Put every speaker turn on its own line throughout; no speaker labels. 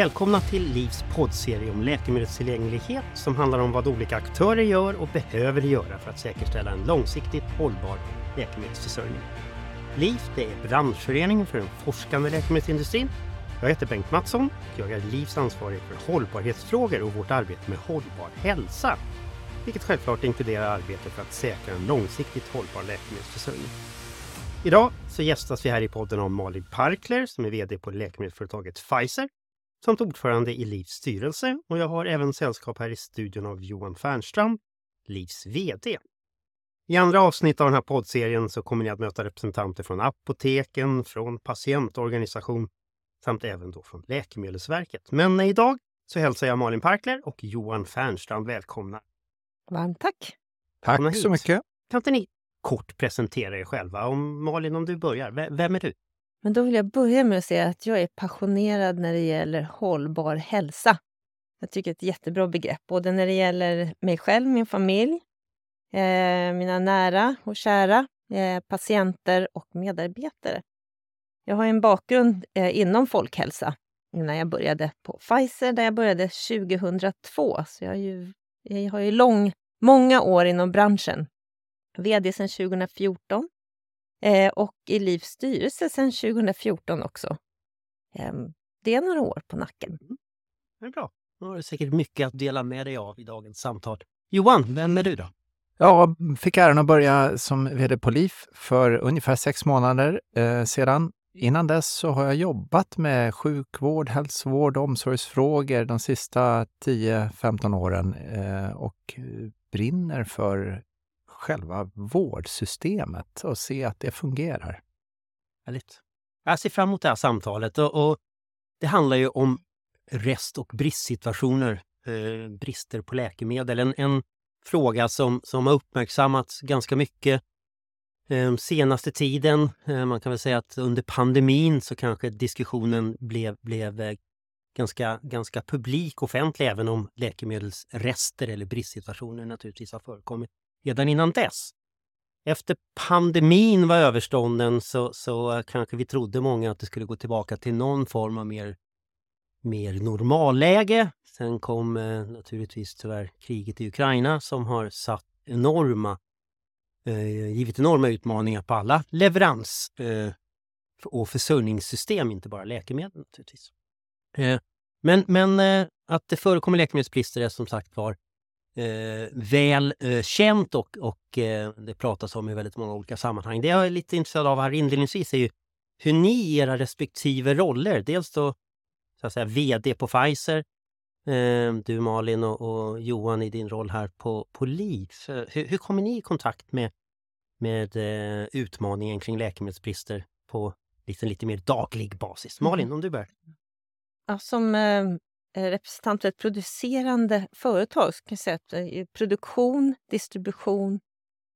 Välkomna till Livs poddserie om läkemedelstillgänglighet som handlar om vad olika aktörer gör och behöver göra för att säkerställa en långsiktigt hållbar läkemedelsförsörjning. LIF det är branschföreningen för den forskande läkemedelsindustrin. Jag heter Bengt Mattsson och jag är LIFs ansvarig för hållbarhetsfrågor och vårt arbete med hållbar hälsa. Vilket självklart inkluderar arbetet för att säkra en långsiktigt hållbar läkemedelsförsörjning. Idag så gästas vi här i podden av Malin Parkler som är VD på läkemedelsföretaget Pfizer samt ordförande i LIVs styrelse och jag har även sällskap här i studion av Johan Fernstrand, LIVs VD. I andra avsnitt av den här poddserien så kommer ni att möta representanter från apoteken, från patientorganisation samt även då från Läkemedelsverket. Men idag så hälsar jag Malin Parkler och Johan Fernstrand välkomna.
Varmt tack!
Tack så mycket!
Kan inte ni kort presentera er själva? Om Malin, om du börjar, vem är du?
Men då vill jag börja med att säga att jag är passionerad när det gäller hållbar hälsa. Jag tycker det är ett jättebra begrepp, både när det gäller mig själv, min familj, eh, mina nära och kära, eh, patienter och medarbetare. Jag har en bakgrund eh, inom folkhälsa innan jag började på Pfizer, där jag började 2002. Så jag, har ju, jag har ju lång, många år inom branschen. VD sedan 2014 eh, och i Livs styrelse sedan 2014 också. Eh, det är några år på nacken. Mm.
Det är bra. Då har du säkert mycket att dela med dig av i dagens samtal. Johan, vem är du då?
Jag fick äran att börja som VD på LIF för ungefär sex månader eh, sedan. Innan dess så har jag jobbat med sjukvård, hälsovård och omsorgsfrågor de sista 10-15 åren eh, och brinner för själva vårdsystemet och se att det fungerar.
Härligt. Jag ser fram emot det här samtalet och, och det handlar ju om rest och bristsituationer, eh, brister på läkemedel. En, en fråga som, som har uppmärksammats ganska mycket eh, senaste tiden. Eh, man kan väl säga att under pandemin så kanske diskussionen blev, blev eh, ganska, ganska publik, offentlig, även om läkemedelsrester eller bristsituationer naturligtvis har förekommit redan innan dess. Efter pandemin var överstånden så, så kanske vi trodde många att det skulle gå tillbaka till någon form av mer, mer normalläge. Sen kom eh, naturligtvis tyvärr kriget i Ukraina som har satt enorma, eh, givit enorma utmaningar på alla leverans eh, och försörjningssystem, inte bara läkemedel naturligtvis. Eh, men, men eh, att det förekommer läkemedelsbrister är som sagt var eh, väl eh, känt och, och eh, det pratas om i väldigt många olika sammanhang. Det jag är lite intresserad av här inledningsvis är ju hur ni i era respektive roller, dels då så att säga, VD på Pfizer, eh, du Malin och, och, Johan i din roll här på, på LIF. Hur, hur kommer ni i kontakt med, med eh, utmaningen kring läkemedelsbrister på liksom lite mer daglig basis? Malin, mm. om du börjar.
Ja, som eh, Eh, representant för ett producerande företag så kan säga att eh, produktion, distribution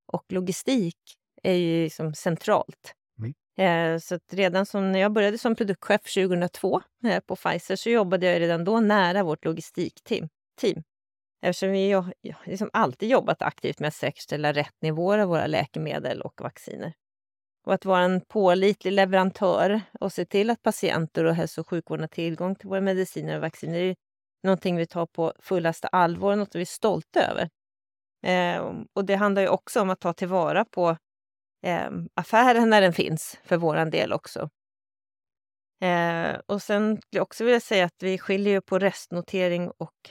och logistik är ju liksom centralt. Mm. Eh, så redan som när jag började som produktchef 2002 på Pfizer så jobbade jag redan då nära vårt logistikteam. Eftersom vi har liksom alltid jobbat aktivt med att säkerställa rätt nivåer av våra läkemedel och vacciner. Och att vara en pålitlig leverantör och se till att patienter och hälso och sjukvården har tillgång till våra mediciner och vacciner är någonting vi tar på fullaste allvar och något vi är stolta över. Eh, och det handlar ju också om att ta tillvara på eh, affären när den finns, för vår del också. Eh, och sen skulle jag också vilja säga att vi skiljer på restnotering och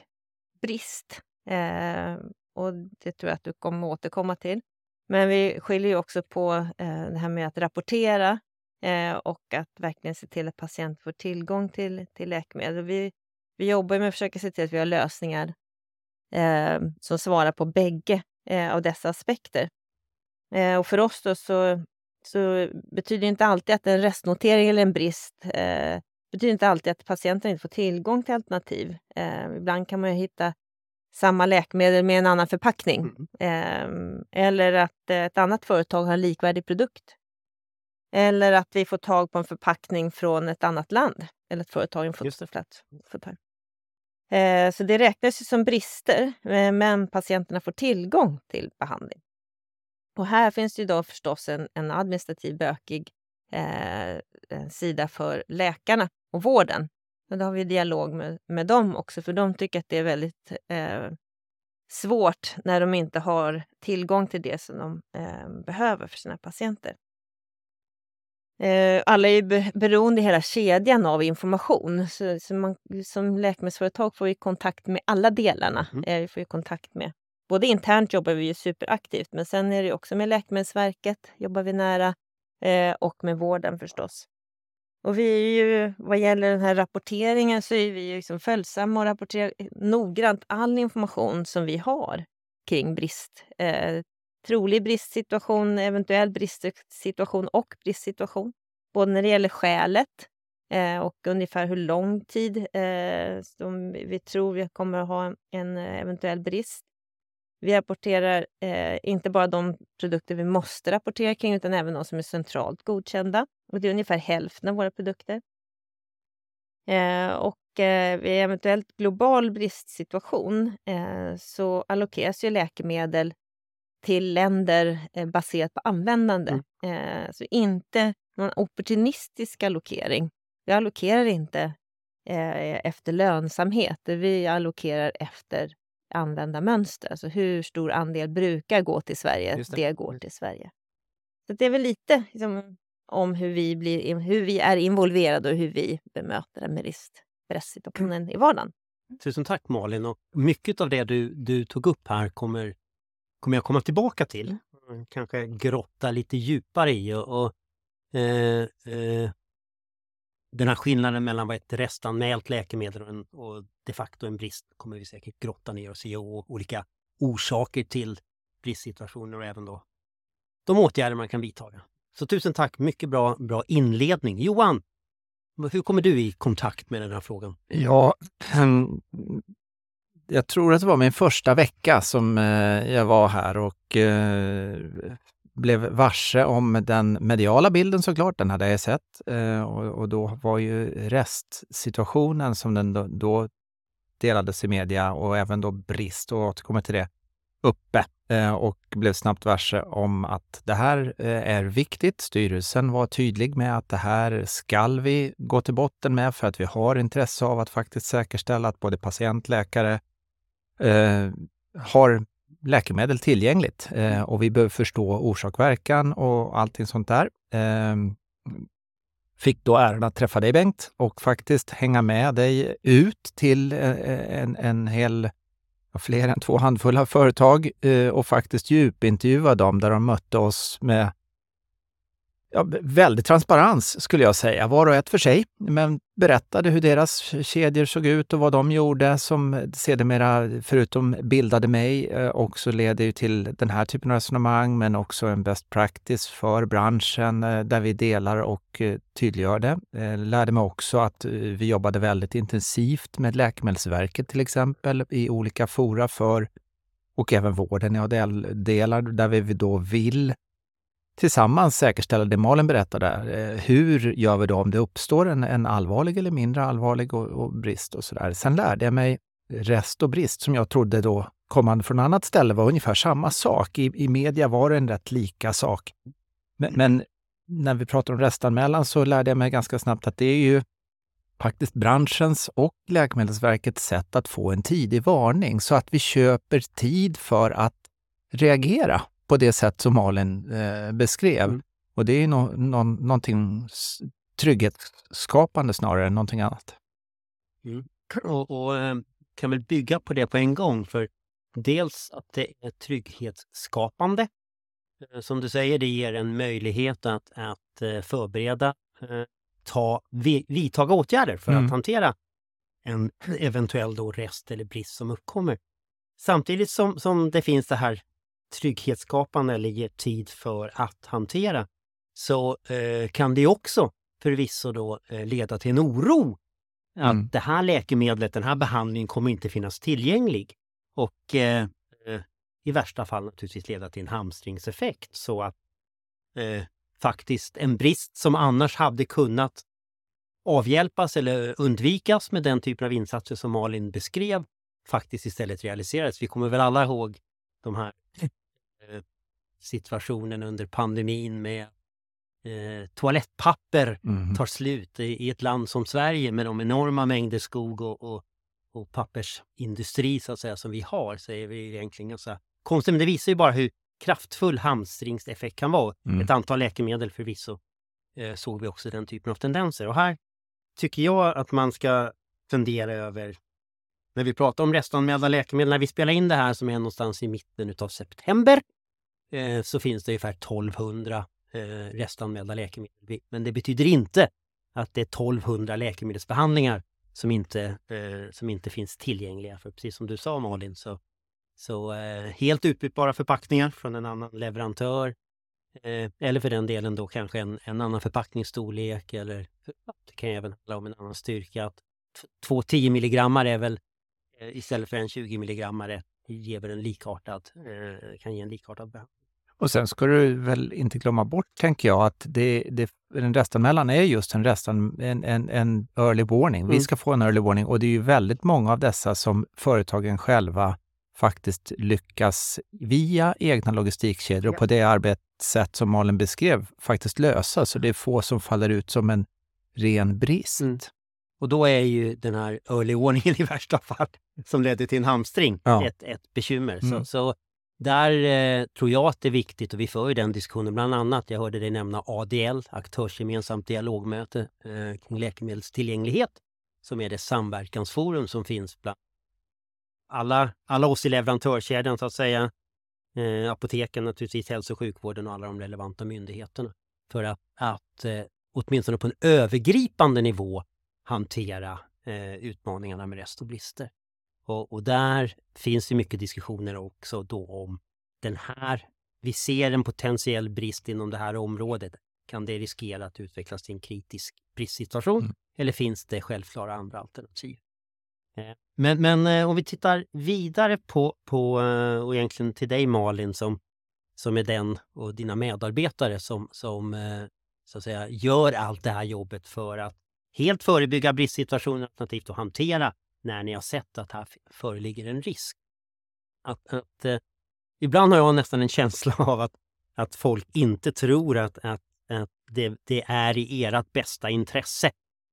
brist. Eh, och det tror jag att du kommer återkomma till. Men vi skiljer också på eh, det här med att rapportera eh, och att verkligen se till att patienter får tillgång till, till läkemedel. Vi, vi jobbar med att försöka se till att vi har lösningar eh, som svarar på bägge eh, av dessa aspekter. Eh, och för oss då så, så betyder inte alltid att en restnotering eller en brist eh, betyder inte alltid att patienten inte får tillgång till alternativ. ibland kan man hitta samma läkemedel med en annan förpackning. Mm. Eh, eller att ett annat företag har en likvärdig produkt. Eller att vi får tag på en förpackning från ett annat land. Eller ett företag en fosterflätt. Eh, så det räknas ju som brister, eh, men patienterna får tillgång till behandling. Och här finns det då förstås en, en administrativ bökig eh, sida för läkarna och vården Och då har vi dialog med, med dem också, för de tycker att det är väldigt eh, svårt när de inte har tillgång till det som de eh, behöver för sina patienter. Eh, alla är beroende i hela kedjan av information. Så, så man, som läkemedelsföretag får vi kontakt med alla delarna. Mm. Vi får kontakt med både internt jobbar vi ju superaktivt, men sen är det också med Läkemedelsverket jobbar vi nära eh, och med vården förstås. Och vi är ju, vad gäller den här rapporteringen så är vi liksom följsamma och rapporterar eh, noggrant all information som vi har kring brist. Eh, trolig bristsituation, eventuell bristsituation och bristsituation. Både när det gäller skälet eh, och ungefär hur lång tid eh, som vi tror vi kommer att ha en eventuell brist. Vi rapporterar eh, inte bara de produkter vi måste rapportera kring utan även de som är centralt godkända. Och det är ungefär hälften av våra produkter. Eh, och eh, vid eventuellt global bristsituation eh, så allokeras ju läkemedel till länder eh, baserat på användande. Mm. Eh, så inte någon opportunistisk allokering. Vi allokerar inte eh, efter lönsamhet. Vi allokerar efter användarmönster. Alltså hur stor andel brukar gå till Sverige, det. det. går mm. till Sverige. Så det är väl lite liksom, om hur vi, blir, hur vi är involverade och hur vi bemöter den med bristsituationen i vardagen.
Tusen tack Malin! Och mycket av det du, du tog upp här kommer, kommer jag komma tillbaka till. Mm. Kanske grotta lite djupare i och, och eh, eh, den här skillnaden mellan vad ett restanmält läkemedel och, en, och de facto en brist kommer vi säkert grotta ner oss i och olika orsaker till bristsituationer och även då de åtgärder man kan vidta. Så tusen tack, mycket bra, bra inledning. Johan, hur kommer du i kontakt med den här frågan?
Ja, jag tror att det var min första vecka som eh, jag var här och eh, blev varse om den mediala bilden såklart, den hade jag sett. Eh, och, då var ju restsituationen som den då delades i media och även då brist, och återkommer till det, uppe eh, och blev snabbt varse om att det här eh, är viktigt. Styrelsen var tydlig med att det här skall vi gå till botten med för att vi har intresse av att faktiskt säkerställa att både patient, läkare eh, har läkemedel tillgängligt eh, och vi behöver förstå orsak-verkan och allting sånt där. Eh, fick då äran att träffa dig Bengt och faktiskt hänga med dig ut till eh, en, en hel, fler än två handfulla företag eh, och faktiskt djupintervjua dem där de mötte oss med ja, väldig transparens skulle jag säga, var och ett för sig, men berättade hur deras kedjor såg ut och vad de gjorde som sedermera, förutom bildade mig, eh, också leder till den här typen av resonemang, men också en best practice för branschen eh, där vi delar och eh, tydliggör det. Lärde mig också att vi jobbade väldigt intensivt med Läkemedelsverket till exempel i olika fora för och även vården i ADL-delar där vi då vill tillsammans säkerställa det Malin berättade. Eh, hur gör vi då om det uppstår en, en allvarlig eller mindre allvarlig och, och brist och sådär. Sen lärde jag mig rest och brist som jag trodde då kommande från annat ställe var ungefär samma sak. I, i media var det en rätt lika sak. Men, men när vi pratar om restanmälan så lärde jag mig ganska snabbt att det är ju faktiskt branschens och Läkemedelsverkets sätt att få en tidig varning så att vi köper tid för att reagera på det sätt som Malin eh, beskrev. Mm. Och det är no, no, någonting trygghetsskapande snarare än någonting annat.
Mm. Och, och eh, kan väl bygga på det på en gång. För dels att det är trygghetsskapande. Eh, som du säger, det ger en möjlighet att, att eh, förbereda, ta, vidtaga åtgärder för mm. att hantera en eventuell då rest eller brist som uppkommer. Samtidigt som, som det finns det här trygghetsskapande eller ger tid för att hantera så eh, kan det också förvisso då eh, leda till en oro att mm. det här läkemedlet, den här behandlingen kommer inte finnas tillgänglig. Och eh, eh, i värsta fall naturligtvis leda till en hamstringseffekt så att eh, faktiskt en brist som annars hade kunnat avhjälpas eller undvikas med den typen av insatser som Malin beskrev faktiskt istället realiserades. Vi kommer väl alla ihåg de här situationen under pandemin med eh, toalettpapper
Mm.
tar slut i, i ett land som Sverige med de enorma mängder skog och, och, och pappersindustri så att säga som vi har så är vi egentligen ganska konstigt. Men det visar ju bara hur kraftfull hamstringseffekt kan vara.
Mm.
Ett antal läkemedel förvisso eh, såg vi också den typen av tendenser. Och här tycker jag att man ska fundera över när vi pratar om restanmälda läkemedel, när vi spelar in det här som är någonstans i mitten av september, Eh, så finns det ungefär 1200 eh, restanmälda läkemedel. Men det betyder inte att det är 1200 läkemedelsbehandlingar som inte, eh, som inte finns tillgängliga. För precis som du sa Malin, så, så eh, helt utbytbara förpackningar från en annan leverantör eh, eller för den delen då kanske en, en annan förpackningsstorlek eller det kan även handla om en annan styrka. Att två 10 milligrammar är väl eh, istället för en 20 milligrammare eh, ger en likartad, eh, kan ge en likartad behandling.
Och sen ska du väl inte glömma bort, tänker jag, att det, det, en restanmälan är just en, restan, en, en, en early warning. Vi
Mm.
ska få en early warning och det är ju väldigt många av dessa som företagen själva faktiskt lyckas via egna logistikkedjor och på det arbetssätt som Malin beskrev faktiskt lösa. Så det är få som faller ut som en ren brist.
Mm. Och då är ju den här early warningen i värsta fall, som ledde till en hamstring,
Ja.
ett, ett bekymmer.
Mm.
Så, så där eh, tror jag att det är viktigt och vi för ju den diskussionen bland annat. Jag hörde dig nämna ADL, aktörsgemensamt dialogmöte eh, kring läkemedelstillgänglighet, som är det samverkansforum som finns bland alla, alla oss i leverantörskedjan så att säga. Eh, apoteken naturligtvis, hälso och sjukvården och alla de relevanta myndigheterna. För att, att eh, åtminstone på en övergripande nivå hantera eh, utmaningarna med rest och brister. Och, och där finns det mycket diskussioner också då om den här, vi ser en potentiell brist inom det här området. Kan det riskera att utvecklas till en kritisk bristsituation?
Mm.
Eller finns det självklara andra alternativ? Eh, Men, men eh, om vi tittar vidare på, på, eh, och egentligen till dig Malin som, som är den och dina medarbetare som, som så att säga, gör allt det här jobbet för att helt förebygga bristsituationer alternativt att hantera när ni har sett att här föreligger en risk. Att, att, eh, ibland har jag nästan en känsla av att, att folk inte tror att, att, att det, det är i ert bästa intresse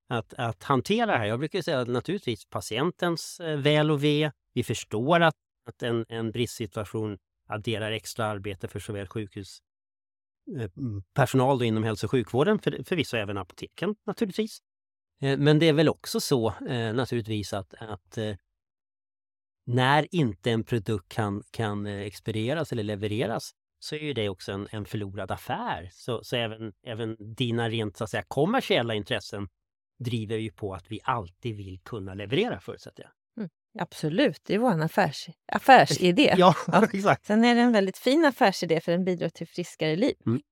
att, att hantera det här. Jag brukar säga att naturligtvis patientens eh, väl och ve. Vi förstår att, att en, en bristsituation adderar extra arbete för såväl sjukhus eh, personal då inom hälso och sjukvården, för, förvisso även apoteken naturligtvis. Eh, Men det är väl också så eh, naturligtvis att, att eh, när inte en produkt kan, kan expedieras eller levereras så är ju det också en, en förlorad affär. Så, så även, även dina rent så att säga, kommersiella intressen driver ju på att vi alltid vill kunna leverera förutsätter jag.
Absolut, det är vår affärs, affärsidé.
Ja,
Ja.
exakt.
Sen är det en väldigt fin affärsidé för den bidrar till friskare liv.
Mm.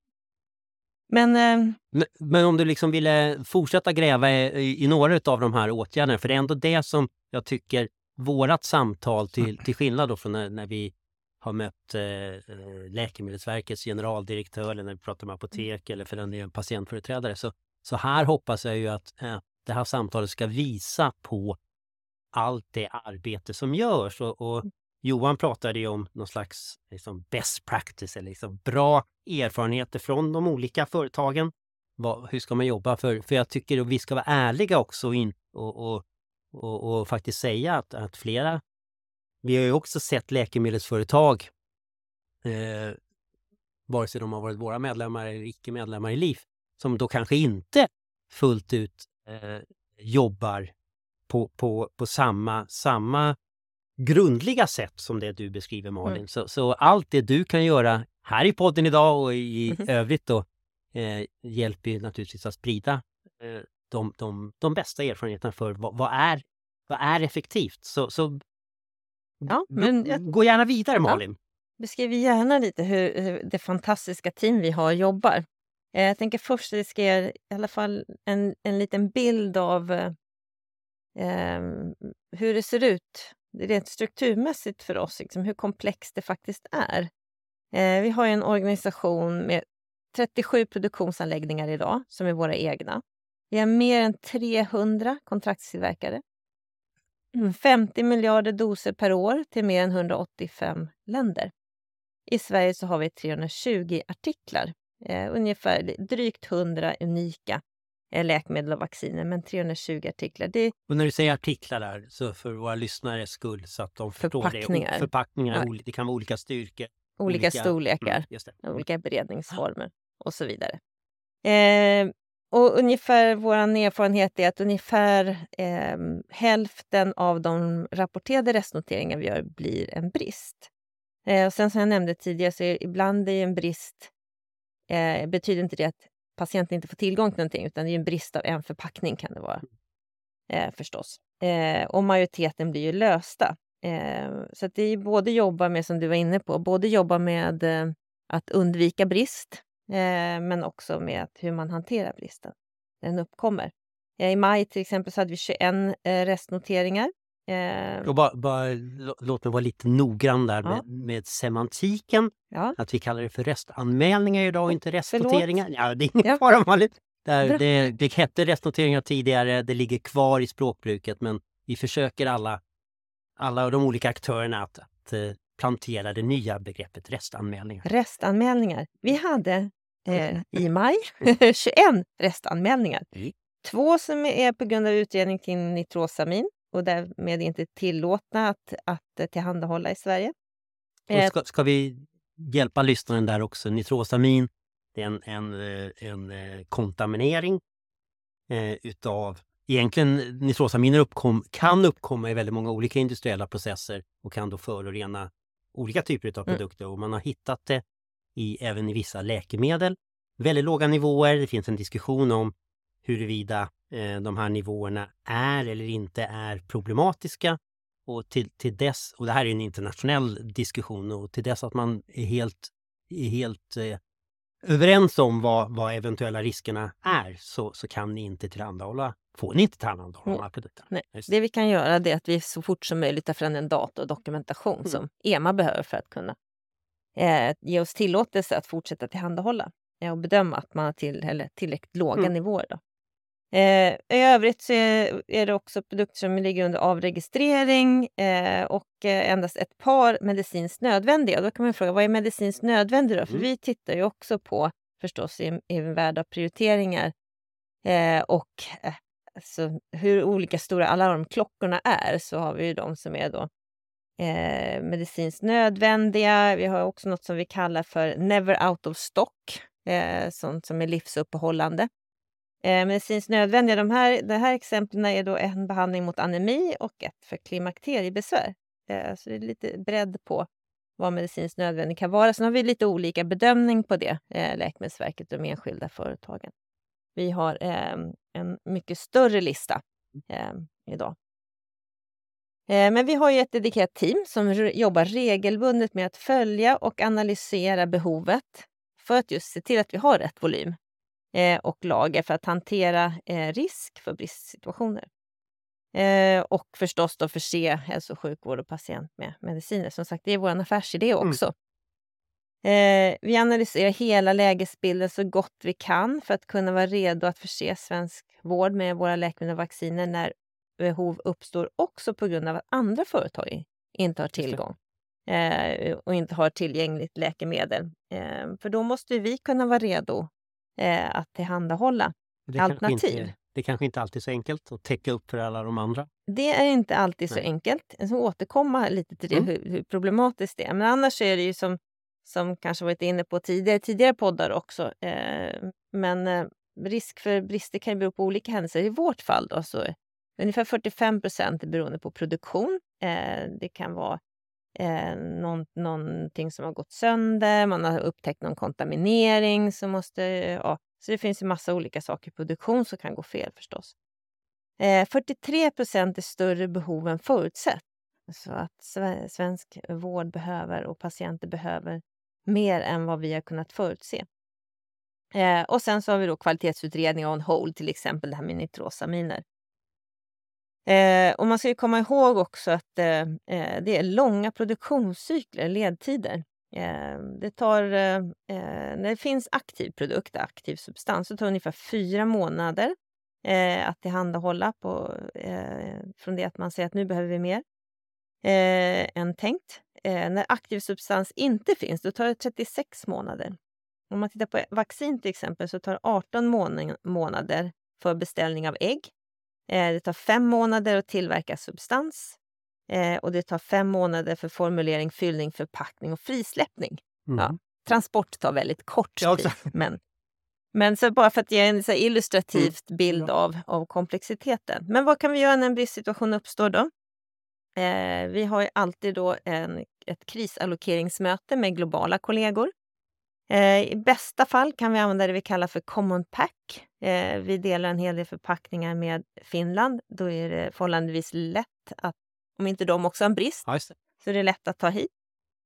Men eh,
Men, men om du liksom ville fortsätta gräva i, i några av de här åtgärderna, för det är ändå det som jag tycker vårat samtal till, till skillnad då från när, när vi har mött eh, eh, Läkemedelsverkets generaldirektör eller när vi pratar med apotek eller för den delen patientföreträdare. Så, så här hoppas jag ju att eh, det här samtalet ska visa på allt det arbete som görs. Och, och Johan pratade ju om någon slags liksom, best practice eller liksom, bra erfarenheter från de olika företagen. Vad, hur ska man jobba? För, för jag tycker att vi ska vara ärliga också in, och, och, och, och faktiskt säga att, att flera... Vi har ju också sett läkemedelsföretag, eh, vare sig de har varit våra medlemmar eller icke medlemmar i LIF, som då kanske inte fullt ut eh, jobbar på, på, på samma, samma grundliga sätt som det du beskriver Malin.
Mm.
Så, så allt det du kan göra här i podden idag och i
Mhm.
övrigt då eh, hjälper ju naturligtvis att sprida eh, de, de, de bästa erfarenheterna för vad, vad, är, vad är effektivt. Så, så
Ja, men jag-
gå gärna vidare Malin.
beskriv gärna lite hur, hur det fantastiska team vi har jobbar. Eh, jag tänker först att jag ska ge i alla fall en, en liten bild av eh, eh, hur det ser ut rent strukturmässigt för oss, liksom, hur komplext det faktiskt är. Eh, vi har ju en organisation med 37 produktionsanläggningar idag, som är våra egna. Vi har mer än 300 kontraktstillverkare. Mm, 50 miljarder doser per år till mer än 185 länder. I Sverige så har vi 320 artiklar Eh, ungefär drygt 100 unika läkemedel och vacciner, men 320 artiklar. Det,
Och när du säger artiklar där, så för våra lyssnares skull så att de förstår
Förpackningar.
det. Förpackningar.
Ja.
Det kan vara olika styrkor.
olika, storlekar.
Mm,
olika beredningsformer och så vidare. Eh, och ungefär vår erfarenhet är att ungefär eh, hälften av de rapporterade restnoteringar vi gör blir en brist. Eh, och sen som jag nämnde tidigare så är ibland är en brist eh, betyder inte det att patienten inte får tillgång till någonting utan det är en brist av en förpackning kan det vara eh, förstås. Eh, och majoriteten blir ju lösta. Eh, så att det är både jobba med, som du var inne på, både jobba med eh, att undvika brist eh, men också med hur man hanterar bristen. Den uppkommer. Eh, I maj till exempel så hade vi 21 eh, restnoteringar. Eh,
Och bara, bara, lå- låt mig vara lite noggrann där
Ja.
med, med semantiken.
ja,
Att vi kallar det för restanmälningar idag och inte restnoteringar. Ja, det är ingen
Ja.
fara Malin. Där, det, det hette restnoteringar tidigare, det ligger kvar i språkbruket men vi försöker alla, alla de olika aktörerna att, att eh, plantera det nya begreppet restanmälningar.
restanmälningar. Vi hade eh, i maj 21 restanmälningar.
Mm.
Två som är på grund av utredning till nitrosamin och därmed inte tillåtna att, att tillhandahålla i Sverige.
Och
Eh,
ska, ska vi hjälpa lyssnaren där också? Nitrosamin, det är en, en, eh, en eh, kontaminering eh, utav Egentligen nitrosaminer uppkom, kan uppkomma i väldigt många olika industriella processer och kan då förorena olika typer av
Mm.
produkter. Och man har hittat det i, även i vissa läkemedel. Väldigt låga nivåer. Det finns en diskussion om huruvida eh, de här nivåerna är eller inte är problematiska. Och till, till dess, och det här är en internationell diskussion, och till dess att man är helt, är helt eh, överens om vad, vad eventuella riskerna är så, så kan ni inte tillhandahålla, får ni inte tillhandahålla de här produkterna.
Nej,
Just
Det vi kan göra är att vi så fort som möjligt tar fram den data och dokumentation
Mm.
som EMA behöver för att kunna eh, ge oss tillåtelse att fortsätta tillhandahålla eh, och bedöma att man har till, eller tillräckligt låga
Mm.
nivåer. Då. Eh, I övrigt så är, är det också produkter som ligger under avregistrering eh, och eh, endast ett par medicinskt nödvändiga. Då kan man fråga, vad är medicinskt nödvändigt då? För
Mm.
vi tittar ju också på, förstås, i, i en värld av prioriteringar eh, och eh, alltså, hur olika stora alarmklockorna är så har vi ju de som är då eh, medicinskt nödvändiga. Vi har också något som vi kallar för never out of stock, eh, sånt som är livsuppehållande. Eh, medicinskt nödvändiga, de här, de här exemplen är då en behandling mot anemi och ett för klimakteriebesvär. Eh, så det är lite bredd på vad medicinskt nödvändigt kan vara. Sen har vi lite olika bedömning på det, eh, Läkemedelsverket och de enskilda företagen. Vi har ehm, en mycket större lista ehm, idag. Men vi har ju ett dedikerat team som jobbar regelbundet med att följa och analysera behovet för att just se till att vi har rätt volym och lager för att hantera eh, risk för bristsituationer. Eh, och förstås då förse hälso och sjukvård och patient med mediciner. Som sagt, det är vår affärsidé
Mm.
också. Eh, vi analyserar hela lägesbilden så gott vi kan för att kunna vara redo att förse svensk vård med våra läkemedel och vacciner när behov uppstår också på grund av att andra företag inte har tillgång eh, och inte har tillgängligt läkemedel. Eh, för då måste vi kunna vara redo eh, att tillhandahålla.
Det kanske
Alternativ.
Inte, det kanske inte alltid är så enkelt att täcka upp för alla de andra.
Det är inte alltid så
Nej.
enkelt. Jag ska återkomma lite till det,
Mm.
hur, hur problematiskt det är. Men annars är det ju som, som kanske varit inne på tidigare, tidigare poddar också. Eh, men eh, risk för brister kan ju bero på olika händelser. I vårt fall då, så är ungefär 45 procent beroende på produktion. Eh, det kan vara eh, någon, någonting som har gått sönder, man har upptäckt någon kontaminering som måste... Ja, så det finns ju massa olika saker i produktion som kan gå fel förstås. Eh, 43 procent är större behov än förutsett. Så att svensk vård behöver och patienter behöver mer än vad vi har kunnat förutse. Eh, och sen så har vi då kvalitetsutredning on hold, till exempel det här med nitrosaminer. Eh, och man ska ju komma ihåg också att eh, eh det är långa produktionscykler, ledtider. Eh, det tar, eh, eh, när det finns aktiv produkt, aktiv substans, så tar det ungefär fyra månader eh, att tillhandahålla på, eh, från det att man säger att nu behöver vi mer eh, än tänkt. Eh, när aktiv substans inte finns, då tar det 36 månader. Om man tittar på vaccin till exempel så tar det 18 månader för beställning av ägg. Eh, det tar fem månader att tillverka substans eh, och det tar fem månader för formulering, fyllning, förpackning och frisläppning. Mm. Ja, transport tar väldigt kort tid. Men, men så bara för att ge en så mm. bild av, av komplexiteten. Men vad kan vi göra när en bristsituation uppstår då? Eh, vi har alltid då en, ett krisallokeringsmöte med globala kollegor. Eh, I bästa fall kan vi använda det vi kallar för common pack. Eh, vi delar en hel del förpackningar med Finland. Då är det förhållandevis lätt att, om inte de också har en brist, så är det lätt att ta hit.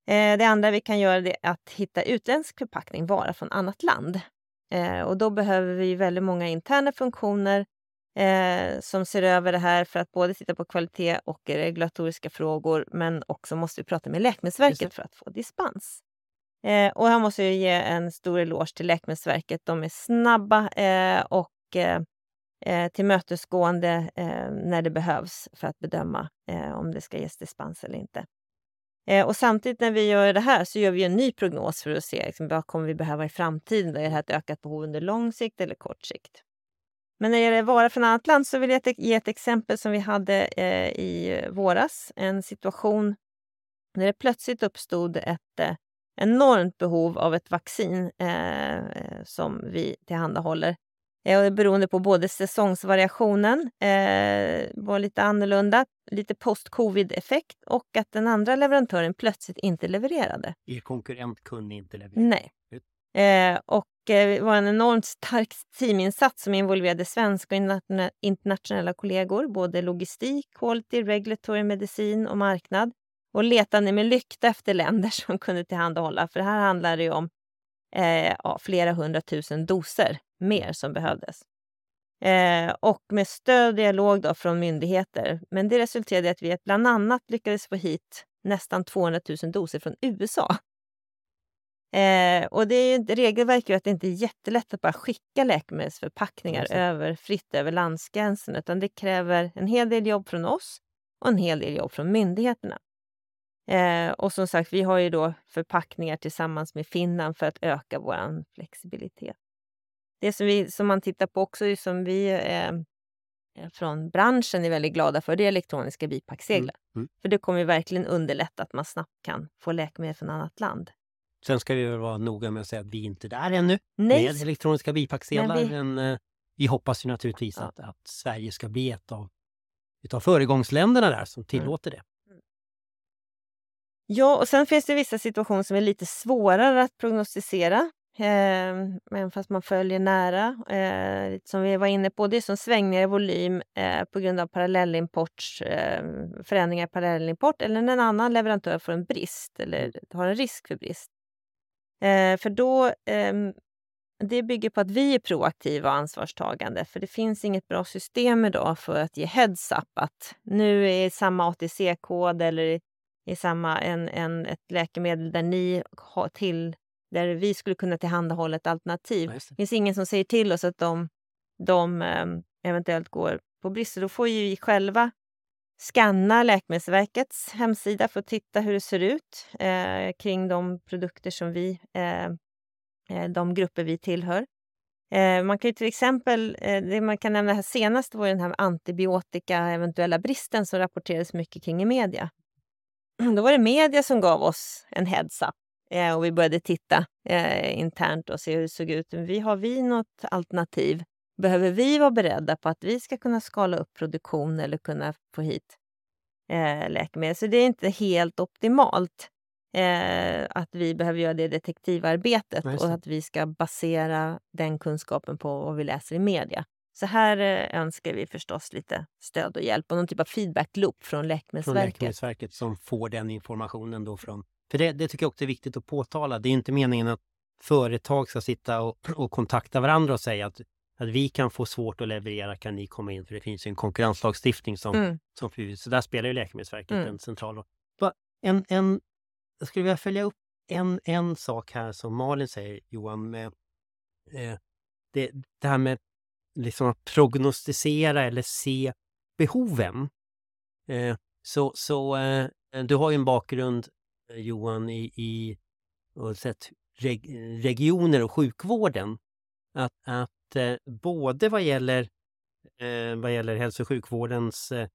Eh, det andra vi kan göra är att hitta utländsk förpackning, vara från annat land. Och då behöver vi väldigt många interna funktioner som ser över det här för att både titta på kvalitet och regulatoriska frågor. Men också måste vi prata med Läkemedelsverket för att få dispens. Eh, och här måste jag ge en stor eloge till Läkemedelsverket. De är snabba eh, och eh, eh, tillmötesgående eh, när det behövs för att bedöma eh, om det ska ges dispens eller inte. Eh, och samtidigt när vi gör det här så gör vi en ny prognos för att se liksom, vad kommer vi behöva i framtiden. Är det här ett ökat behov under lång sikt eller kort sikt? Men när det gäller vara från annat land så vill jag ge ett exempel som vi hade eh, i våras. En situation när det plötsligt uppstod ett eh, enormt behov av ett vaccin eh, som vi tillhandahåller. Eh, beroende på både säsongsvariationen eh, var lite annorlunda, lite post-covid-effekt och att den andra leverantören plötsligt inte levererade.
Er konkurrent kunde inte leverera?
Nej. Eh, och eh, det var en enormt stark teaminsats som involverade svenska och internationella kollegor, både logistik, quality, regulatory, medicin och marknad och letade med lykta efter länder som kunde tillhandahålla. För här handlar det om eh, ja, flera hundratusen doser mer som behövdes. Eh, och med stöd och dialog då från myndigheter. Men det resulterade i att vi bland annat lyckades få hit nästan 200 000 doser från USA. Eh, och det är ju, regelverk gör att det inte är jättelätt att bara skicka läkemedelsförpackningar över, fritt över landsgränsen, utan det kräver en hel del jobb från oss och en hel del jobb från myndigheterna. Eh, och som sagt, vi har ju då förpackningar tillsammans med Finland för att öka vår flexibilitet. Det som, vi, som man tittar på också, som vi eh, från branschen är väldigt glada för, det är elektroniska bipacksedlar. Mm. Mm. För det kommer verkligen underlätta att man snabbt kan få läkemedel från annat land.
Sen ska vi vara noga med att säga att vi inte är där ännu Nej. med elektroniska bipacksedlar. Men vi, men, eh, vi hoppas ju naturligtvis ja. att, att Sverige ska bli ett av, ett av föregångsländerna där som mm. tillåter mm. det.
Ja, och sen finns det vissa situationer som är lite svårare att prognostisera. Eh, fast man följer nära. Eh, som vi var inne på, det är som svängningar i volym eh, på grund av parallellimport, eh, förändringar i parallellimport eller när en annan leverantör får en brist eller har en risk för brist. Eh, för då, ehm, det bygger på att vi är proaktiva och ansvarstagande. För det finns inget bra system idag för att ge heads-up att nu är samma ATC-kod eller i samma, en, en, ett läkemedel där ni har till där vi skulle kunna tillhandahålla ett alternativ. Ja, det. finns ingen som säger till oss att de, de um, eventuellt går på brist. Då får ju vi själva skanna Läkemedelsverkets hemsida för att titta hur det ser ut eh, kring de produkter som vi, eh, eh de grupper vi tillhör. Eh, man kan ju till exempel, eh, det man kan nämna här senast var den här antibiotika eventuella bristen som rapporterades mycket kring i media. Då var det media som gav oss en heads-up eh, och vi började titta eh, internt och se hur det såg ut. Vi, har vi något alternativ? Behöver vi vara beredda på att vi ska kunna skala upp produktion eller kunna få hit eh, läkemedel? Så det är inte helt optimalt eh, att vi behöver göra det detektivarbetet och att vi ska basera den kunskapen på vad vi läser i media. Så här eh, önskar vi förstås lite stöd och hjälp och någon typ av feedback-loop från Läkemedelsverket.
Från Läkemedelsverket som får den informationen då från... För det, det tycker jag också är viktigt att påtala. Det är inte meningen att företag ska sitta och, och kontakta varandra och säga att, att vi kan få svårt att leverera, kan ni komma in? För det finns ju en konkurrenslagstiftning som, mm. som Så där spelar ju Läkemedelsverket mm. en central roll. En, en, jag skulle vilja följa upp en, en sak här som Malin säger, Johan, med eh, det, det här med liksom att prognostisera eller se behoven. Eh, så så eh, du har ju en bakgrund, eh, Johan, i, i och sett reg regioner och sjukvården. Att, att eh, både vad gäller, eh, vad gäller hälso och sjukvårdens eh,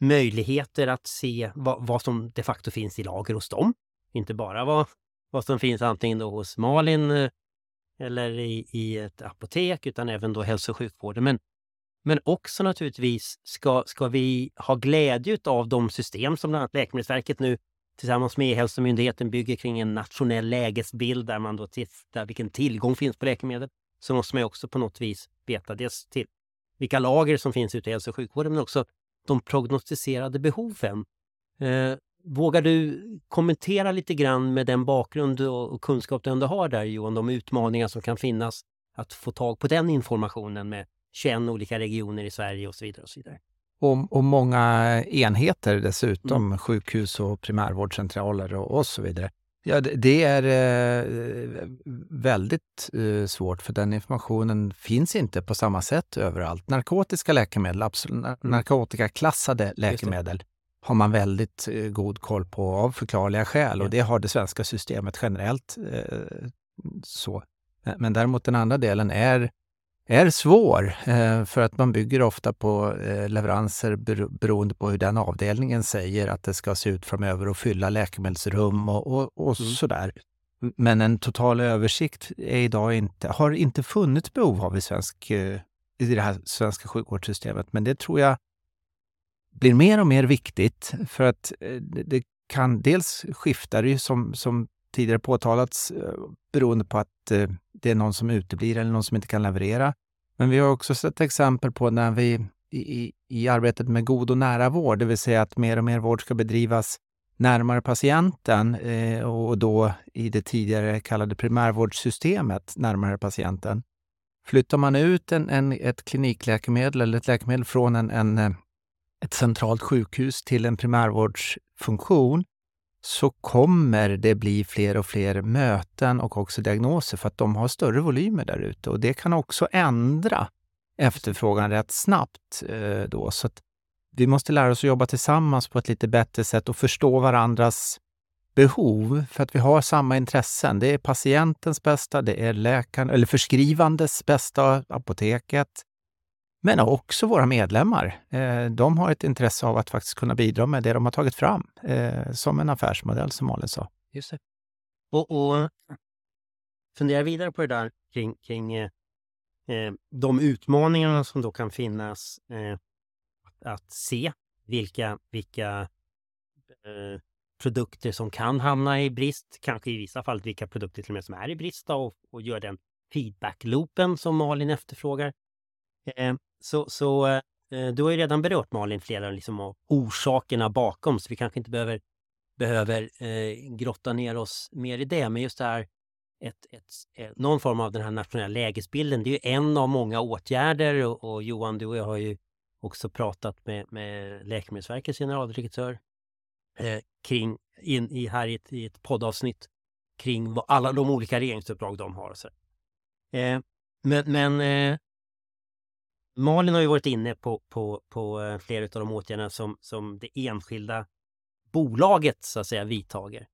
möjligheter att se vad, vad, som de facto finns i lager hos dem. Inte bara vad, vad som finns antingen då hos Malin eh, eller i, i ett apotek utan även då hälso och sjukvården. Men, men också naturligtvis ska, ska vi ha glädje av de system som bland annat Läkemedelsverket nu tillsammans med E-hälsomyndigheten bygger kring en nationell lägesbild där man då tittar vilken tillgång finns på läkemedel. Så måste man också på något vis veta dels till vilka lager som finns ute i hälso och sjukvården men också de prognostiserade behoven. Eh, vågar du kommentera lite grann med den bakgrund och kunskap du ändå har där Johan, de utmaningar som kan finnas att få tag på den informationen med 21 olika regioner i Sverige och så vidare. Och så vidare.
Och, och många enheter dessutom, mm. sjukhus och primärvårdscentraler och, och så vidare. Ja, det, det är eh, väldigt eh, svårt för den informationen finns inte på samma sätt överallt. Narkotiska läkemedel, absolut, mm. narkotikaklassade läkemedel har man väldigt eh, god koll på av förklarliga skäl och det har det svenska systemet generellt. Eh, så. Men däremot den andra delen är är svår eh, för att man bygger ofta på leveranser beroende på hur den avdelningen säger att det ska se ut framöver och fylla läkemedelsrum och, och, och mm. sådär. Men en total översikt är idag inte, har inte funnits behov av i, svensk, i det här svenska sjukvårdssystemet. Men det tror jag blir mer och mer viktigt för att eh, det kan dels skifta det som, som tidigare påtalats eh, beroende på att eh, det är någon som uteblir eller någon som inte kan leverera. Men vi har också sett exempel på när vi i, i arbetet med god och nära vård, det vill säga att mer och mer vård ska bedrivas närmare patienten eh, och då i det tidigare kallade primärvårdssystemet närmare patienten. Flyttar man ut en, en, ett klinikläkemedel eller ett läkemedel från en, en, ett centralt sjukhus till en primärvårdsfunktion så kommer det bli fler och fler möten och också diagnoser för att de har större volymer där ute. Och det kan också ändra efterfrågan rätt snabbt. Eh, då. Så vi måste lära oss att jobba tillsammans på ett lite bättre sätt och förstå varandras behov för att vi har samma intressen. Det är patientens bästa, det är läkaren eller förskrivandes bästa, apoteket, men också våra medlemmar. Eh, de har ett intresse av att faktiskt kunna bidra med det de har tagit fram eh, som en affärsmodell, som Malin sa.
Just det. Och, och fundera vidare på det där kring, kring eh, eh de utmaningarna som då kan finnas eh, att se vilka, vilka eh, produkter som kan hamna i brist, kanske i vissa fall vilka produkter till och med som är i brist då, och, och göra den feedback-loopen som Malin efterfrågar. Så, så eh, du har ju redan berört Malin flera liksom, av orsakerna bakom så vi kanske inte behöver, behöver eh, grotta ner oss mer i det. Men just det här, ett, ett, ett, någon form av den här nationella lägesbilden, det är ju en av många åtgärder och, och Johan, du och jag har ju också pratat med, med Läkemedelsverkets generaldirektör eh, kring, in, i, här i ett, i ett poddavsnitt kring vad, alla de olika regeringsuppdrag de har. Så. Eh, men men eh, Malin har ju varit inne på, på, på eh, flera av de åtgärderna som, som det enskilda bolaget så att säga vidtager.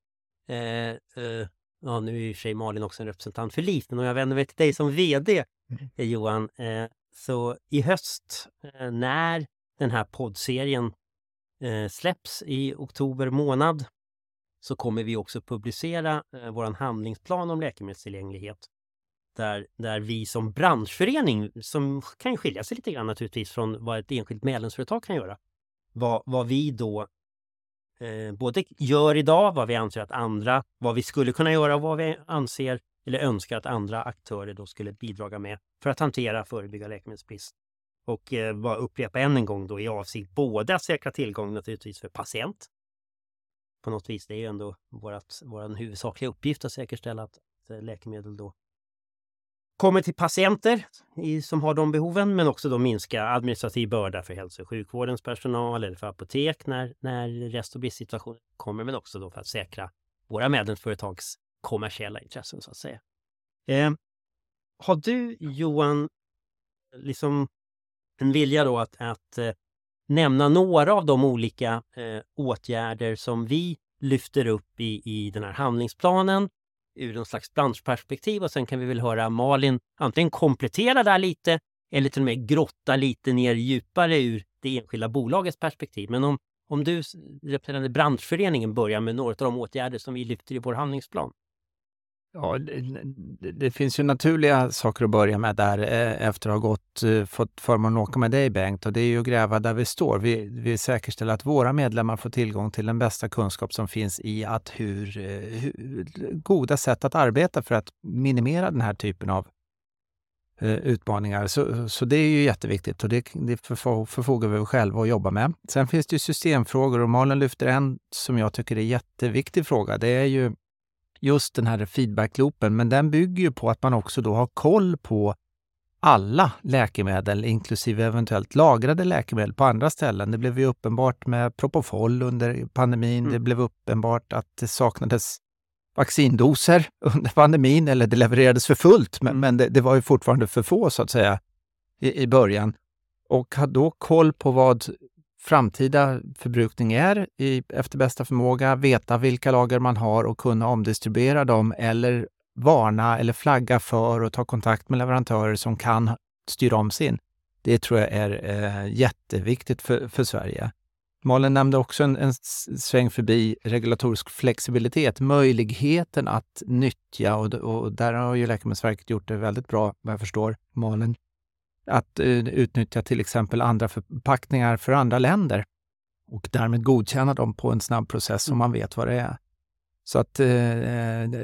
Eh, eh, ja, nu är i och för sig Malin också en representant för LIF, men om jag vänder mig till dig som VD mm. Eh, Johan, eh, så i höst eh, när den här poddserien släpps i oktober månad så kommer vi också publicera vår handlingsplan om läkemedelstillgänglighet där, där vi som branschförening, som kan skilja sig lite grann naturligtvis från vad ett enskilt medlemsföretag kan göra, vad, vad vi då eh, både gör idag, vad vi anser att andra, vad vi skulle kunna göra och vad vi anser eller önskar att andra aktörer då skulle bidraga med för att hantera förebygga läkemedelsbrist. Och eh, bara upprepa än en gång då i avsikt både att säkra tillgång naturligtvis för patient. På något vis, det är ju ändå vår huvudsakliga uppgift att säkerställa att eh, läkemedel då kommer till patienter i, som har de behoven men också då minska administrativ börda för hälso och sjukvårdens personal eller för apotek när, när rest och bristsituationer kommer men också då för att säkra våra medlemsföretags kommersiella intressen så att säga. Eh, har du Johan liksom en vilja då att, att eh, nämna några av de olika eh, åtgärder som vi lyfter upp i, i den här handlingsplanen ur någon slags branschperspektiv och sen kan vi väl höra Malin antingen komplettera där lite eller till och med grotta lite ner djupare ur det enskilda bolagets perspektiv. Men om, om du representerande branschföreningen börjar med några av de åtgärder som vi lyfter i vår handlingsplan.
Ja, det, det, finns ju naturliga saker att börja med där eh, efter att ha gått, eh, fått förmånen att åka med dig Bengt och det är ju att gräva där vi står. Vi, vi säkerställer att våra medlemmar får tillgång till den bästa kunskap som finns i att hur, eh, hur goda sätt att arbeta för att minimera den här typen av utmaningar. Så, så det är ju jätteviktigt och det, det förfogar vi själva att jobba med. Sen finns det ju systemfrågor och Malin lyfter en som jag tycker är jätteviktig fråga. Det är ju just den här feedbackloopen, men den bygger ju på att man också då har koll på alla läkemedel, inklusive eventuellt lagrade läkemedel på andra ställen. Det blev ju uppenbart med Propofol under pandemin. Mm. Det blev uppenbart att det saknades vaccindoser under pandemin, eller det levererades för fullt, men, mm. men det, det, var ju fortfarande för få så att säga i, i början. Och ha då koll på vad framtida förbrukning är i, efter bästa förmåga, veta vilka lager man har och kunna omdistribuera dem eller varna eller flagga för och ta kontakt med leverantörer som kan styra om sin. Det tror jag är eh, jätteviktigt för, för Sverige. Malin nämnde också en, en sväng förbi regulatorisk flexibilitet, möjligheten att nyttja, och, och där har ju Läkemedelsverket gjort det väldigt bra vad jag förstår, Malin, att uh, utnyttja till exempel andra förpackningar för andra länder och därmed godkänna dem på en snabb process så mm. man vet vad det är. Så att uh,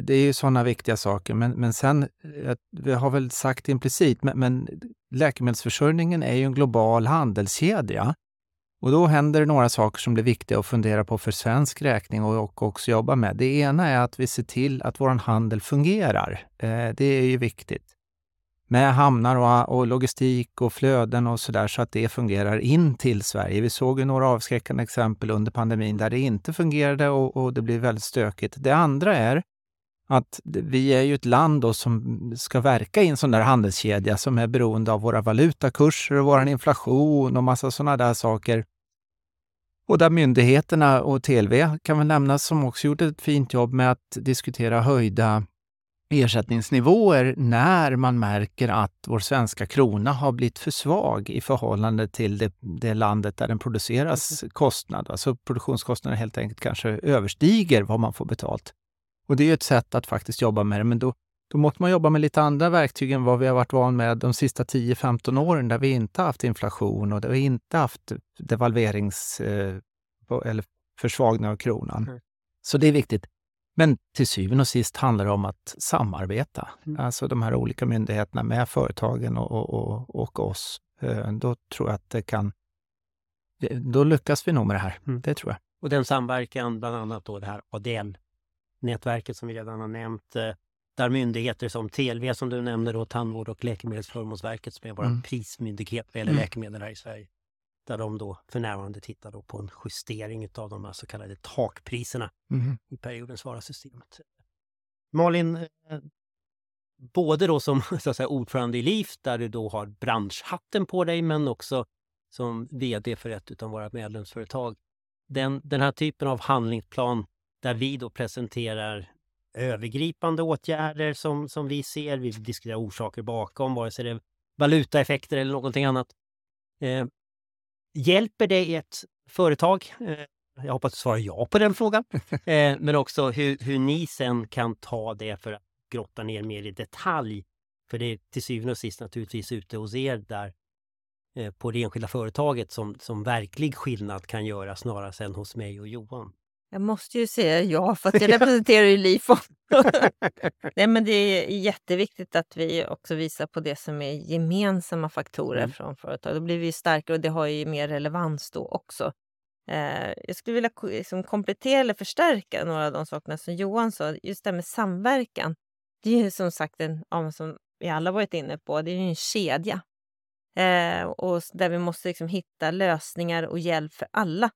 det är ju sådana viktiga saker. Men, men sen, uh, vi har väl sagt implicit, men, men läkemedelsförsörjningen är ju en global handelskedja. Och då händer det några saker som blir viktiga att fundera på för svensk räkning och, och också jobba med. Det ena är att vi ser till att vår handel fungerar. det är ju viktigt med hamnar och, och logistik och flöden och så där så att det fungerar in till Sverige. Vi såg ju några avskräckande exempel under pandemin där det inte fungerade och, och det blev väldigt stökigt. Det andra är att vi är ju ett land då som ska verka i en sån där handelskedja som är beroende av våra valutakurser och vår inflation och massa sådana där saker. Och där myndigheterna och TLV kan väl nämnas som också gjort ett fint jobb med att diskutera höjda ersättningsnivåer när man märker att vår svenska krona har blivit för svag i förhållande till det, det landet där den produceras mm. kostnad. Alltså produktionskostnaden helt enkelt kanske överstiger vad man får betalt. Och det är ett sätt att faktiskt jobba med det, men då, då måste man jobba med lite andra verktyg än vad vi har varit van med de sista 10-15 åren där vi inte haft inflation och där vi inte haft devalverings eh, eller försvagning av kronan. Mm. Så det är viktigt. Men till syvende och sist handlar det om att samarbeta. Mm. Alltså de här olika myndigheterna med företagen och, och, och, och oss. Eh, då tror jag att det kan... Då lyckas vi nog med det här. Mm. Det tror jag.
Och den samverkan, bland annat då det här ADL-nätverket som vi redan har nämnt, eh, där myndigheter som TLV som du nämnde, då, Tandvård och Läkemedelsförmånsverket som är vår mm. prismyndighet vad gäller mm. läkemedel här i Sverige. Där de då för närvarande tittar då på en justering av de här så kallade takpriserna mm. i periodens varasystemet. Malin, eh, både då som så att säga, ordförande i LIF där du då har branschhatten på dig men också som VD för ett av våra medlemsföretag. Den, den här typen av handlingsplan där vi då presenterar övergripande åtgärder som, som vi ser. Vi diskuterar orsaker bakom, vare sig det är valutaeffekter eller någonting annat. Eh, Hjälper det ett företag? Eh, jag hoppas du svarar ja på den frågan. Eh, men också hur, hur ni sen kan ta det för att grotta ner mer i detalj. För det är till syvende och sist naturligtvis ute hos er där eh, på det enskilda företaget som, som verklig skillnad kan göras snarare än hos mig och Johan.
Jag måste ju säga ja, för att jag representerar ju LIFO. Nej, men det är jätteviktigt att vi också visar på det som är gemensamma faktorer mm. från företag. Då blir vi starkare och det har ju mer relevans då också. Eh, jag skulle vilja liksom komplettera eller förstärka några av de sakerna som Johan sa. Just det här med samverkan. Det är ju som sagt en, som vi alla varit inne på, det är ju en kedja. Eh, och där vi måste liksom hitta lösningar och hjälp för alla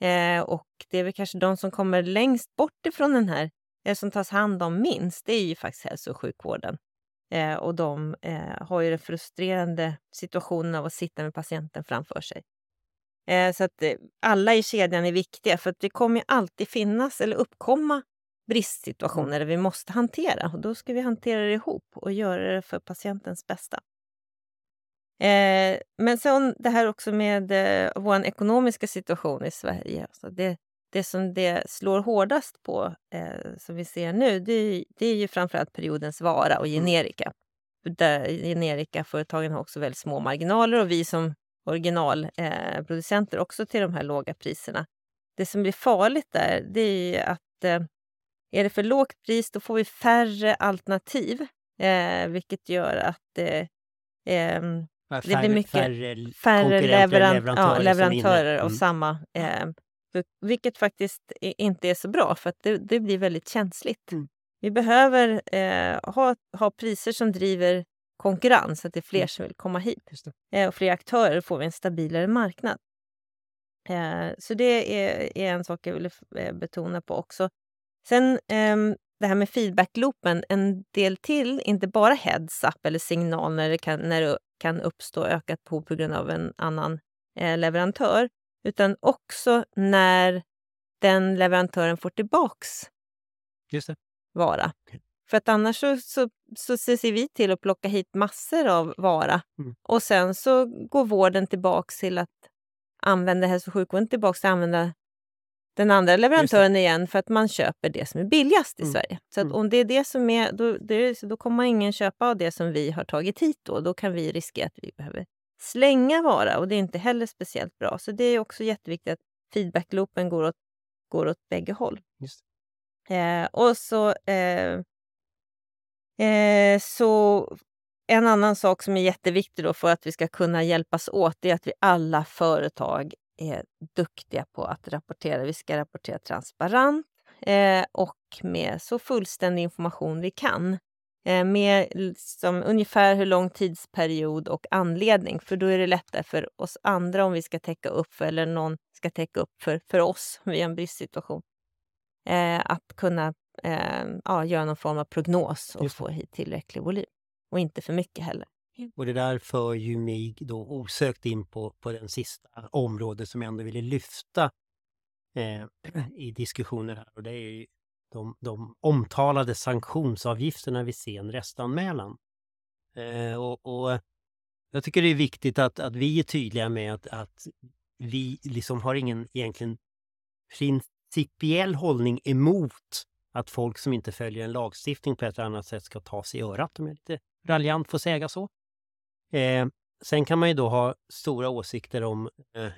Eh, och det är väl kanske de som kommer längst bort ifrån den här, eller som tas hand om minst, det är ju faktiskt hälso och sjukvården. Eh, och de eh, har ju den frustrerande situationen av att sitta med patienten framför sig. Eh, så att eh, alla i kedjan är viktiga, för att det kommer ju alltid finnas eller uppkomma bristsituationer där vi måste hantera. Och då ska vi hantera det ihop och göra det för patientens bästa. Eh, men sen det här också med eh, vår ekonomiska situation i Sverige. Alltså det, det som det slår hårdast på, eh, som vi ser nu, det, det är ju framförallt periodens vara och mm. generika. Där generikaföretagen har också väldigt små marginaler och vi som originalproducenter eh, också till de här låga priserna. Det som blir farligt där, det är att eh, är det för lågt pris då får vi färre alternativ, eh, vilket gör att ehm,
det
blir mycket
färre,
färre leveran
leverantörer,
ja, leverantörer
mm.
samma eh, vilket faktiskt inte är så bra, för det, det, blir väldigt känsligt.
Mm.
Vi behöver eh, ha, ha priser som driver konkurrens, att det är fler mm. som vill komma hit. Eh, och fler aktörer får vi en stabilare marknad. Eh, så det är, är, en sak jag vill eh, betona på också. Sen ehm, det här med feedbackloopen, en del till, inte bara heads-up eller signal när det kan, när det kan uppstå ökat behov på grund av en annan eh, leverantör, utan också när den leverantören får tillbaks vara. Okay. För att annars så, så, så ser vi till att plocka hit massor av vara mm. och sen så går vården tillbaks till att använda hälso och sjukvården tillbaks till att använda den andra leverantören igen för att man köper det som är billigast i mm. Sverige. Så mm. om det är det som är, då, det, då kommer ingen köpa av det som vi har tagit hit då. Då kan vi riskera att vi behöver slänga vara och det är inte heller speciellt bra. Så det är också jätteviktigt att feedbackloopen går åt, går åt bägge håll. Eh, och så, eh, eh, så en annan sak som är jätteviktig då för att vi ska kunna hjälpas åt är att vi alla företag är duktiga på att rapportera. Vi ska rapportera transparent eh, och med så fullständig information vi kan. Eh, med liksom, ungefär hur lång tidsperiod och anledning. För då är det lättare för oss andra om vi ska täcka upp för, eller någon ska täcka upp för, för oss vid en bristsituation. Eh, att kunna eh, ja, göra någon form av prognos och få hit tillräcklig volym. Och inte för mycket heller. Mm.
Och det där för ju mig då osökt in på, på den sista området som jag ändå ville lyfta eh, i diskussioner här. Och det är de, de omtalade sanktionsavgifterna vid sen restanmälan. Eh, och, och, jag tycker det är viktigt att, att vi är tydliga med att, att vi liksom har ingen egentligen principiell hållning emot att folk som inte följer en lagstiftning på ett eller annat sätt ska ta sig i örat, om jag lite raljant får säga så. Eh, sen kan man ju då ha stora åsikter om eh,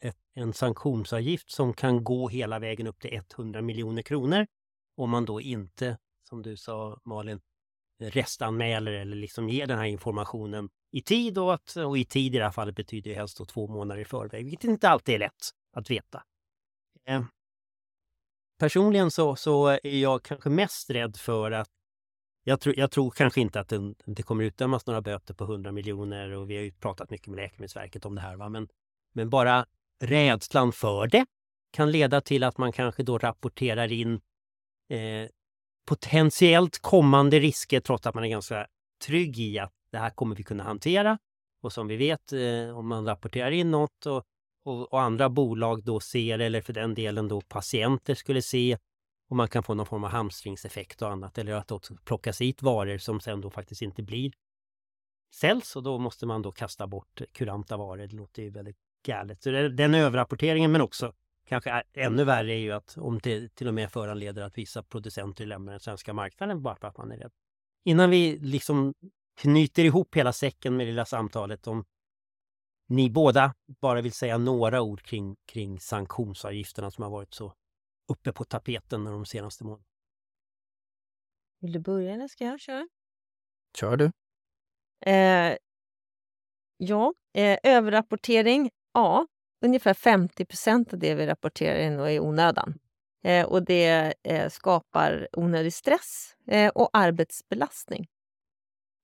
ett, en sanktionsavgift som kan gå hela vägen upp till 100 miljoner kronor om man då inte, som du sa Malin, restanmäler eller liksom ger den här informationen i tid och, att, och i tid i det här fallet betyder ju helst då två månader i förväg, vilket inte alltid är lätt att veta. Eh, personligen så, så är jag kanske mest rädd för att jag, tro, jag tror kanske inte att det, det kommer utdömas några böter på 100 miljoner och vi har ju pratat mycket med Läkemedelsverket om det här. Va? Men, men bara rädslan för det kan leda till att man kanske då rapporterar in eh, potentiellt kommande risker trots att man är ganska trygg i att det här kommer vi kunna hantera. Och som vi vet, eh, om man rapporterar in något och, och, och, andra bolag då ser, eller för den delen då patienter skulle se, och man kan få någon form av hamstringseffekt och annat, eller att det också plockas hit varor som sen då faktiskt inte blir säljs och då måste man då kasta bort kuranta varor. Det låter ju väldigt galet. Så den överrapporteringen men också kanske ännu värre är ju att om det till och med föranleder att vissa producenter lämnar den svenska marknaden bara för att man är rädd. Innan vi liksom knyter ihop hela säcken med det lilla samtalet om ni båda bara vill säga några ord kring, kring sanktionsavgifterna som har varit så uppe på tapeten de senaste månaderna.
Vill du börja eller ska jag köra?
Kör du.
Eh, ja, eh, överrapportering. Ja, ungefär 50 procent av det vi rapporterar in är onödan. Eh, och det eh, skapar onödig stress eh, och arbetsbelastning.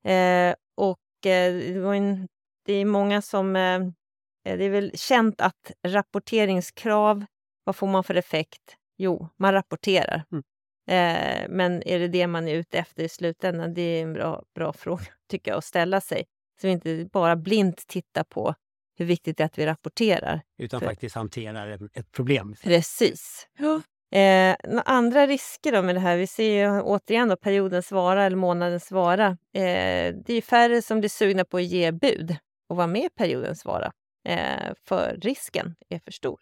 Eh, och eh, det, en, det, är många som... Eh, det är väl känt att rapporteringskrav, vad får man för effekt? Jo, man rapporterar. Mm. men är det det man är ute efter i slutändan? Det är en bra, bra fråga tycker jag att ställa sig. Så vi inte bara blint tittar på hur viktigt det är att vi rapporterar.
Utan För... faktiskt hanterar ett problem.
Precis. Ja. Eh, andra risker då med det här, vi ser ju återigen då periodens vara eller månadens vara. Eh, det är färre som blir sugna på att ge bud och vara med i periodens vara, eh, för risken är för stor.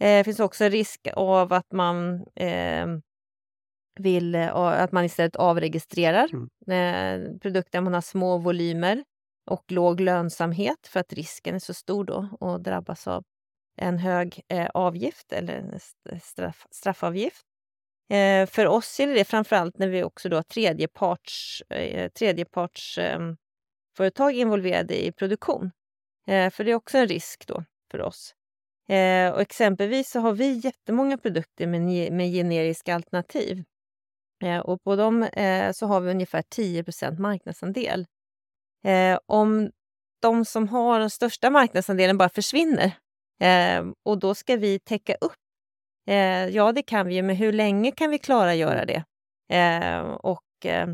Eh, det finns också risk av att man eh, vill eh, att man istället avregistrerar mm. produkter man har små volymer och låg lönsamhet för att risken är så stor då att drabbas av en hög eh, avgift eller en straff, straffavgift. Eh, för oss är det framförallt när vi också då har tredjeparts, eh, tredjepartsföretag involverade i produktion. Eh, för det är också en risk då för oss. Eh, och exempelvis så har vi jättemånga produkter med, med generiska alternativ. Eh, och på dem eh, så har vi ungefär 10% marknadsandel. Eh, om de som har den största marknadsandelen bara försvinner eh, och då ska vi täcka upp. Eh, ja, det kan vi men hur länge kan vi klara göra det? Eh, och eh,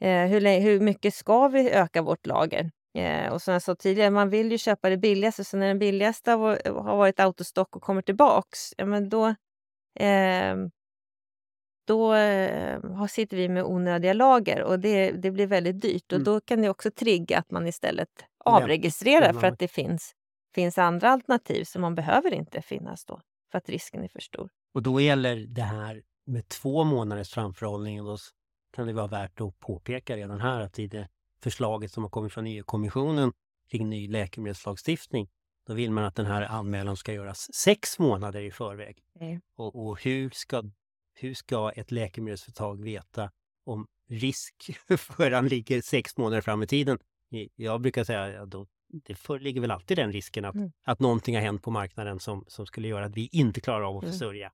eh, hur, hur mycket ska vi öka vårt lager? Eh, och som jag sa tidigare, man vill ju köpa det billigaste, så när den billigaste har, har varit autostock och kommer tillbaks, ja, men då, eh, då eh, sitter vi med onödiga lager och det, det blir väldigt dyrt. Mm. Och Då kan det också trigga att man istället avregistrerar för att det finns, finns andra alternativ som man behöver inte finnas då, för att risken är för stor.
Och då gäller det här med två månaders framförhållning. Och då kan det vara värt att påpeka redan här att i det förslaget som har kommit från EU-kommissionen kring ny läkemedelslagstiftning, då vill man att den här anmälan ska göras sex månader i förväg. Mm. Och, och, hur, ska, hur ska ett läkemedelsföretag veta om risk för han ligger sex månader fram i tiden? Jag brukar säga ja, då, det föreligger väl alltid den risken att, mm. att någonting har hänt på marknaden som, som skulle göra att vi inte klarar av att mm. försörja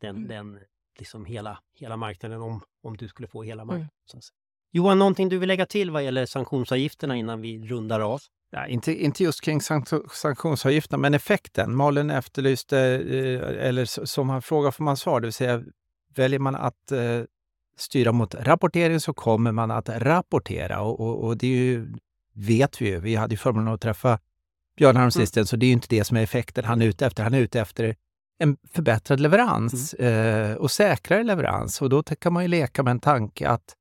den, mm. den liksom hela, hela marknaden om, om du skulle få hela marknaden. Mm. Johan, någonting du vill lägga till vad gäller sanktionsavgifterna innan vi rundar av?
Ja, inte, inte just kring sanktionsavgifterna, men effekten. Malin efterlyste, eh, eller som han frågar får man svar, det vill säga väljer man att eh, styra mot rapportering så kommer man att rapportera. Och, och, och det ju, vet vi ju. Vi hade ju förmånen att träffa Björn häromsistens, mm. så det är inte det som är effekten han är ute efter. Han är ute efter en förbättrad leverans mm. eh, och säkrare leverans. Och då kan man ju leka med en tanke att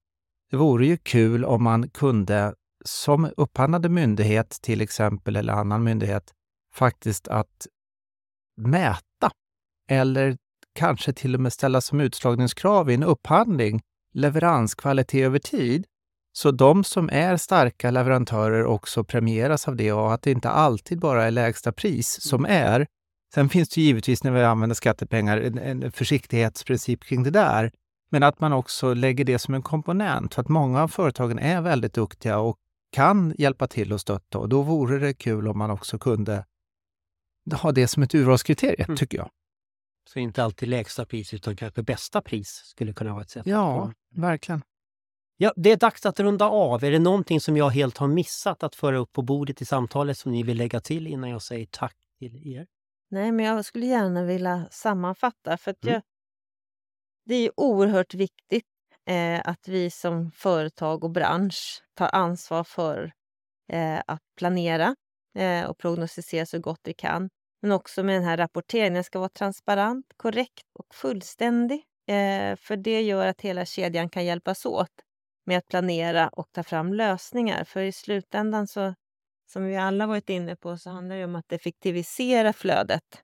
det vore ju kul om man kunde som upphandlande myndighet till exempel, eller annan myndighet, faktiskt att mäta eller kanske till och med ställa som utslagningskrav i en upphandling leveranskvalitet över tid. Så de som är starka leverantörer också premieras av det och att det inte alltid bara är lägsta pris som är. Sen finns det givetvis när vi använder skattepengar en, en försiktighetsprincip kring det där. Men att man också lägger det som en komponent. För att många av företagen är väldigt duktiga och kan hjälpa till och stötta. Och då vore det kul om man också kunde ha det som ett urvalskriterium, mm. tycker jag.
Så inte alltid lägsta pris, utan kanske bästa pris skulle kunna vara ett sätt.
Ja, verkligen.
Ja, det är dags att runda av. Är det någonting som jag helt har missat att föra upp på bordet i samtalet som ni vill lägga till innan jag säger tack till er?
Nej, men jag skulle gärna vilja sammanfatta. För att mm. jag, det är oerhört viktigt eh, att vi som företag och bransch tar ansvar för eh, att planera eh, och prognostisera så gott vi kan. Men också med den här rapporteringen. Den ska vara transparent, korrekt och fullständig. Eh, för det gör att hela kedjan kan hjälpas åt med att planera och ta fram lösningar. För i slutändan, så, som vi alla varit inne på, så handlar det om att effektivisera flödet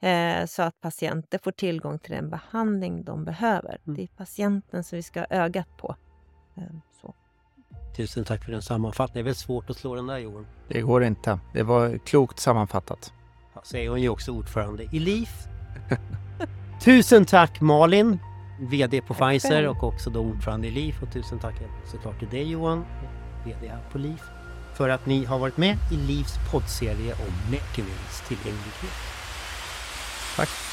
eh, så att patienter får tillgång till den behandling de behöver. Mm. Det är patienten som vi ska ha ögat på. Eh, så.
Tusen tack för den sammanfattningen. Det är väl svårt att slå den där Johan?
Det går inte. Det var klokt sammanfattat.
Ja, så är hon ju också ordförande i LIF. tusen tack Malin, VD på tack Pfizer och också då ordförande i LIF. Och tusen tack såklart till dig Johan, VD här på LIF, för att ni har varit med i LIFs poddserie om läkemedelstillgänglighet.
Tack.